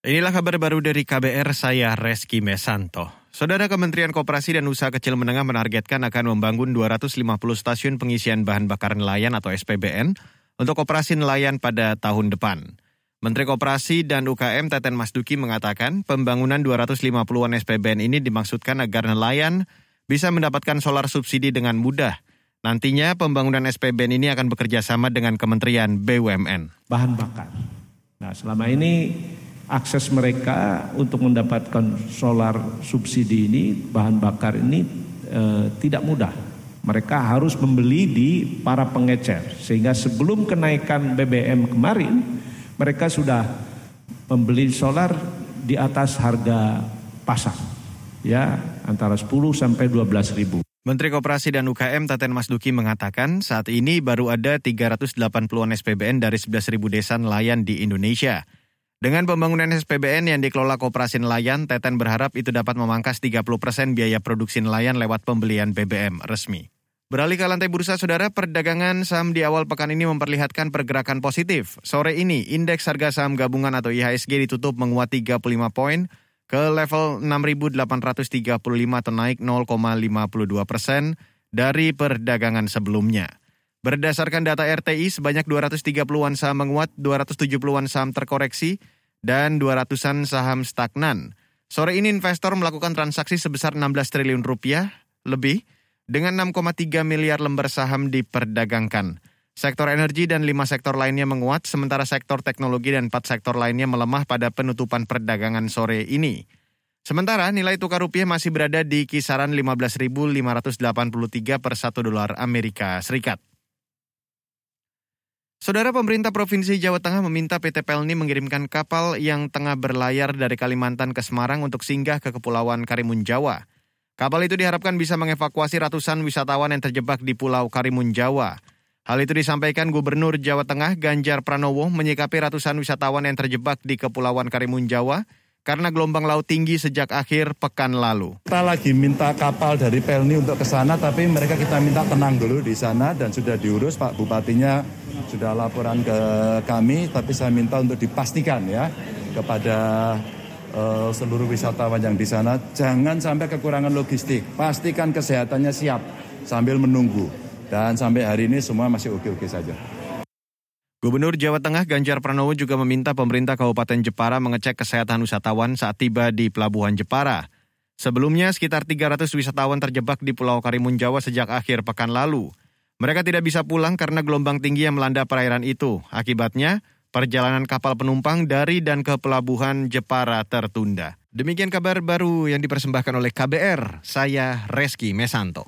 Inilah kabar baru dari KBR, saya Reski Mesanto. Saudara Kementerian Koperasi dan Usaha Kecil Menengah menargetkan akan membangun 250 stasiun pengisian bahan bakar nelayan atau SPBN untuk operasi nelayan pada tahun depan. Menteri Koperasi dan UKM Teten Masduki mengatakan pembangunan 250-an SPBN ini dimaksudkan agar nelayan bisa mendapatkan solar subsidi dengan mudah. Nantinya pembangunan SPBN ini akan bekerja sama dengan Kementerian BUMN. Bahan bakar. Nah selama ini akses mereka untuk mendapatkan solar subsidi ini bahan bakar ini e, tidak mudah. Mereka harus membeli di para pengecer sehingga sebelum kenaikan BBM kemarin mereka sudah membeli solar di atas harga pasar ya antara 10 sampai 12 ribu. Menteri Koperasi dan UKM Taten Masduki mengatakan saat ini baru ada 380-an SPBN dari 11.000 desa nelayan di Indonesia. Dengan pembangunan SPBN yang dikelola Koperasi Nelayan, Teten berharap itu dapat memangkas 30 persen biaya produksi nelayan lewat pembelian BBM resmi. Beralih ke lantai bursa, saudara, perdagangan saham di awal pekan ini memperlihatkan pergerakan positif. Sore ini, indeks harga saham gabungan atau IHSG ditutup menguat 35 poin ke level 6.835 atau naik 0,52 persen dari perdagangan sebelumnya. Berdasarkan data RTI, sebanyak 230-an saham menguat, 270-an saham terkoreksi, dan 200-an saham stagnan. Sore ini investor melakukan transaksi sebesar 16 triliun rupiah lebih dengan 6,3 miliar lembar saham diperdagangkan. Sektor energi dan lima sektor lainnya menguat, sementara sektor teknologi dan empat sektor lainnya melemah pada penutupan perdagangan sore ini. Sementara nilai tukar rupiah masih berada di kisaran 15.583 per satu dolar Amerika Serikat. Saudara pemerintah Provinsi Jawa Tengah meminta PT Pelni mengirimkan kapal yang tengah berlayar dari Kalimantan ke Semarang untuk singgah ke Kepulauan Karimun Jawa. Kapal itu diharapkan bisa mengevakuasi ratusan wisatawan yang terjebak di Pulau Karimun Jawa. Hal itu disampaikan Gubernur Jawa Tengah Ganjar Pranowo menyikapi ratusan wisatawan yang terjebak di Kepulauan Karimun Jawa karena gelombang laut tinggi sejak akhir pekan lalu. Kita lagi minta kapal dari Pelni untuk ke sana, tapi mereka kita minta tenang dulu di sana dan sudah diurus Pak Bupatinya sudah laporan ke kami, tapi saya minta untuk dipastikan ya kepada uh, seluruh wisatawan yang di sana jangan sampai kekurangan logistik, pastikan kesehatannya siap sambil menunggu dan sampai hari ini semua masih oke-oke saja. Gubernur Jawa Tengah Ganjar Pranowo juga meminta pemerintah Kabupaten Jepara mengecek kesehatan wisatawan saat tiba di Pelabuhan Jepara. Sebelumnya, sekitar 300 wisatawan terjebak di Pulau Karimun Jawa sejak akhir pekan lalu. Mereka tidak bisa pulang karena gelombang tinggi yang melanda perairan itu. Akibatnya, perjalanan kapal penumpang dari dan ke Pelabuhan Jepara tertunda. Demikian kabar baru yang dipersembahkan oleh KBR. Saya Reski Mesanto.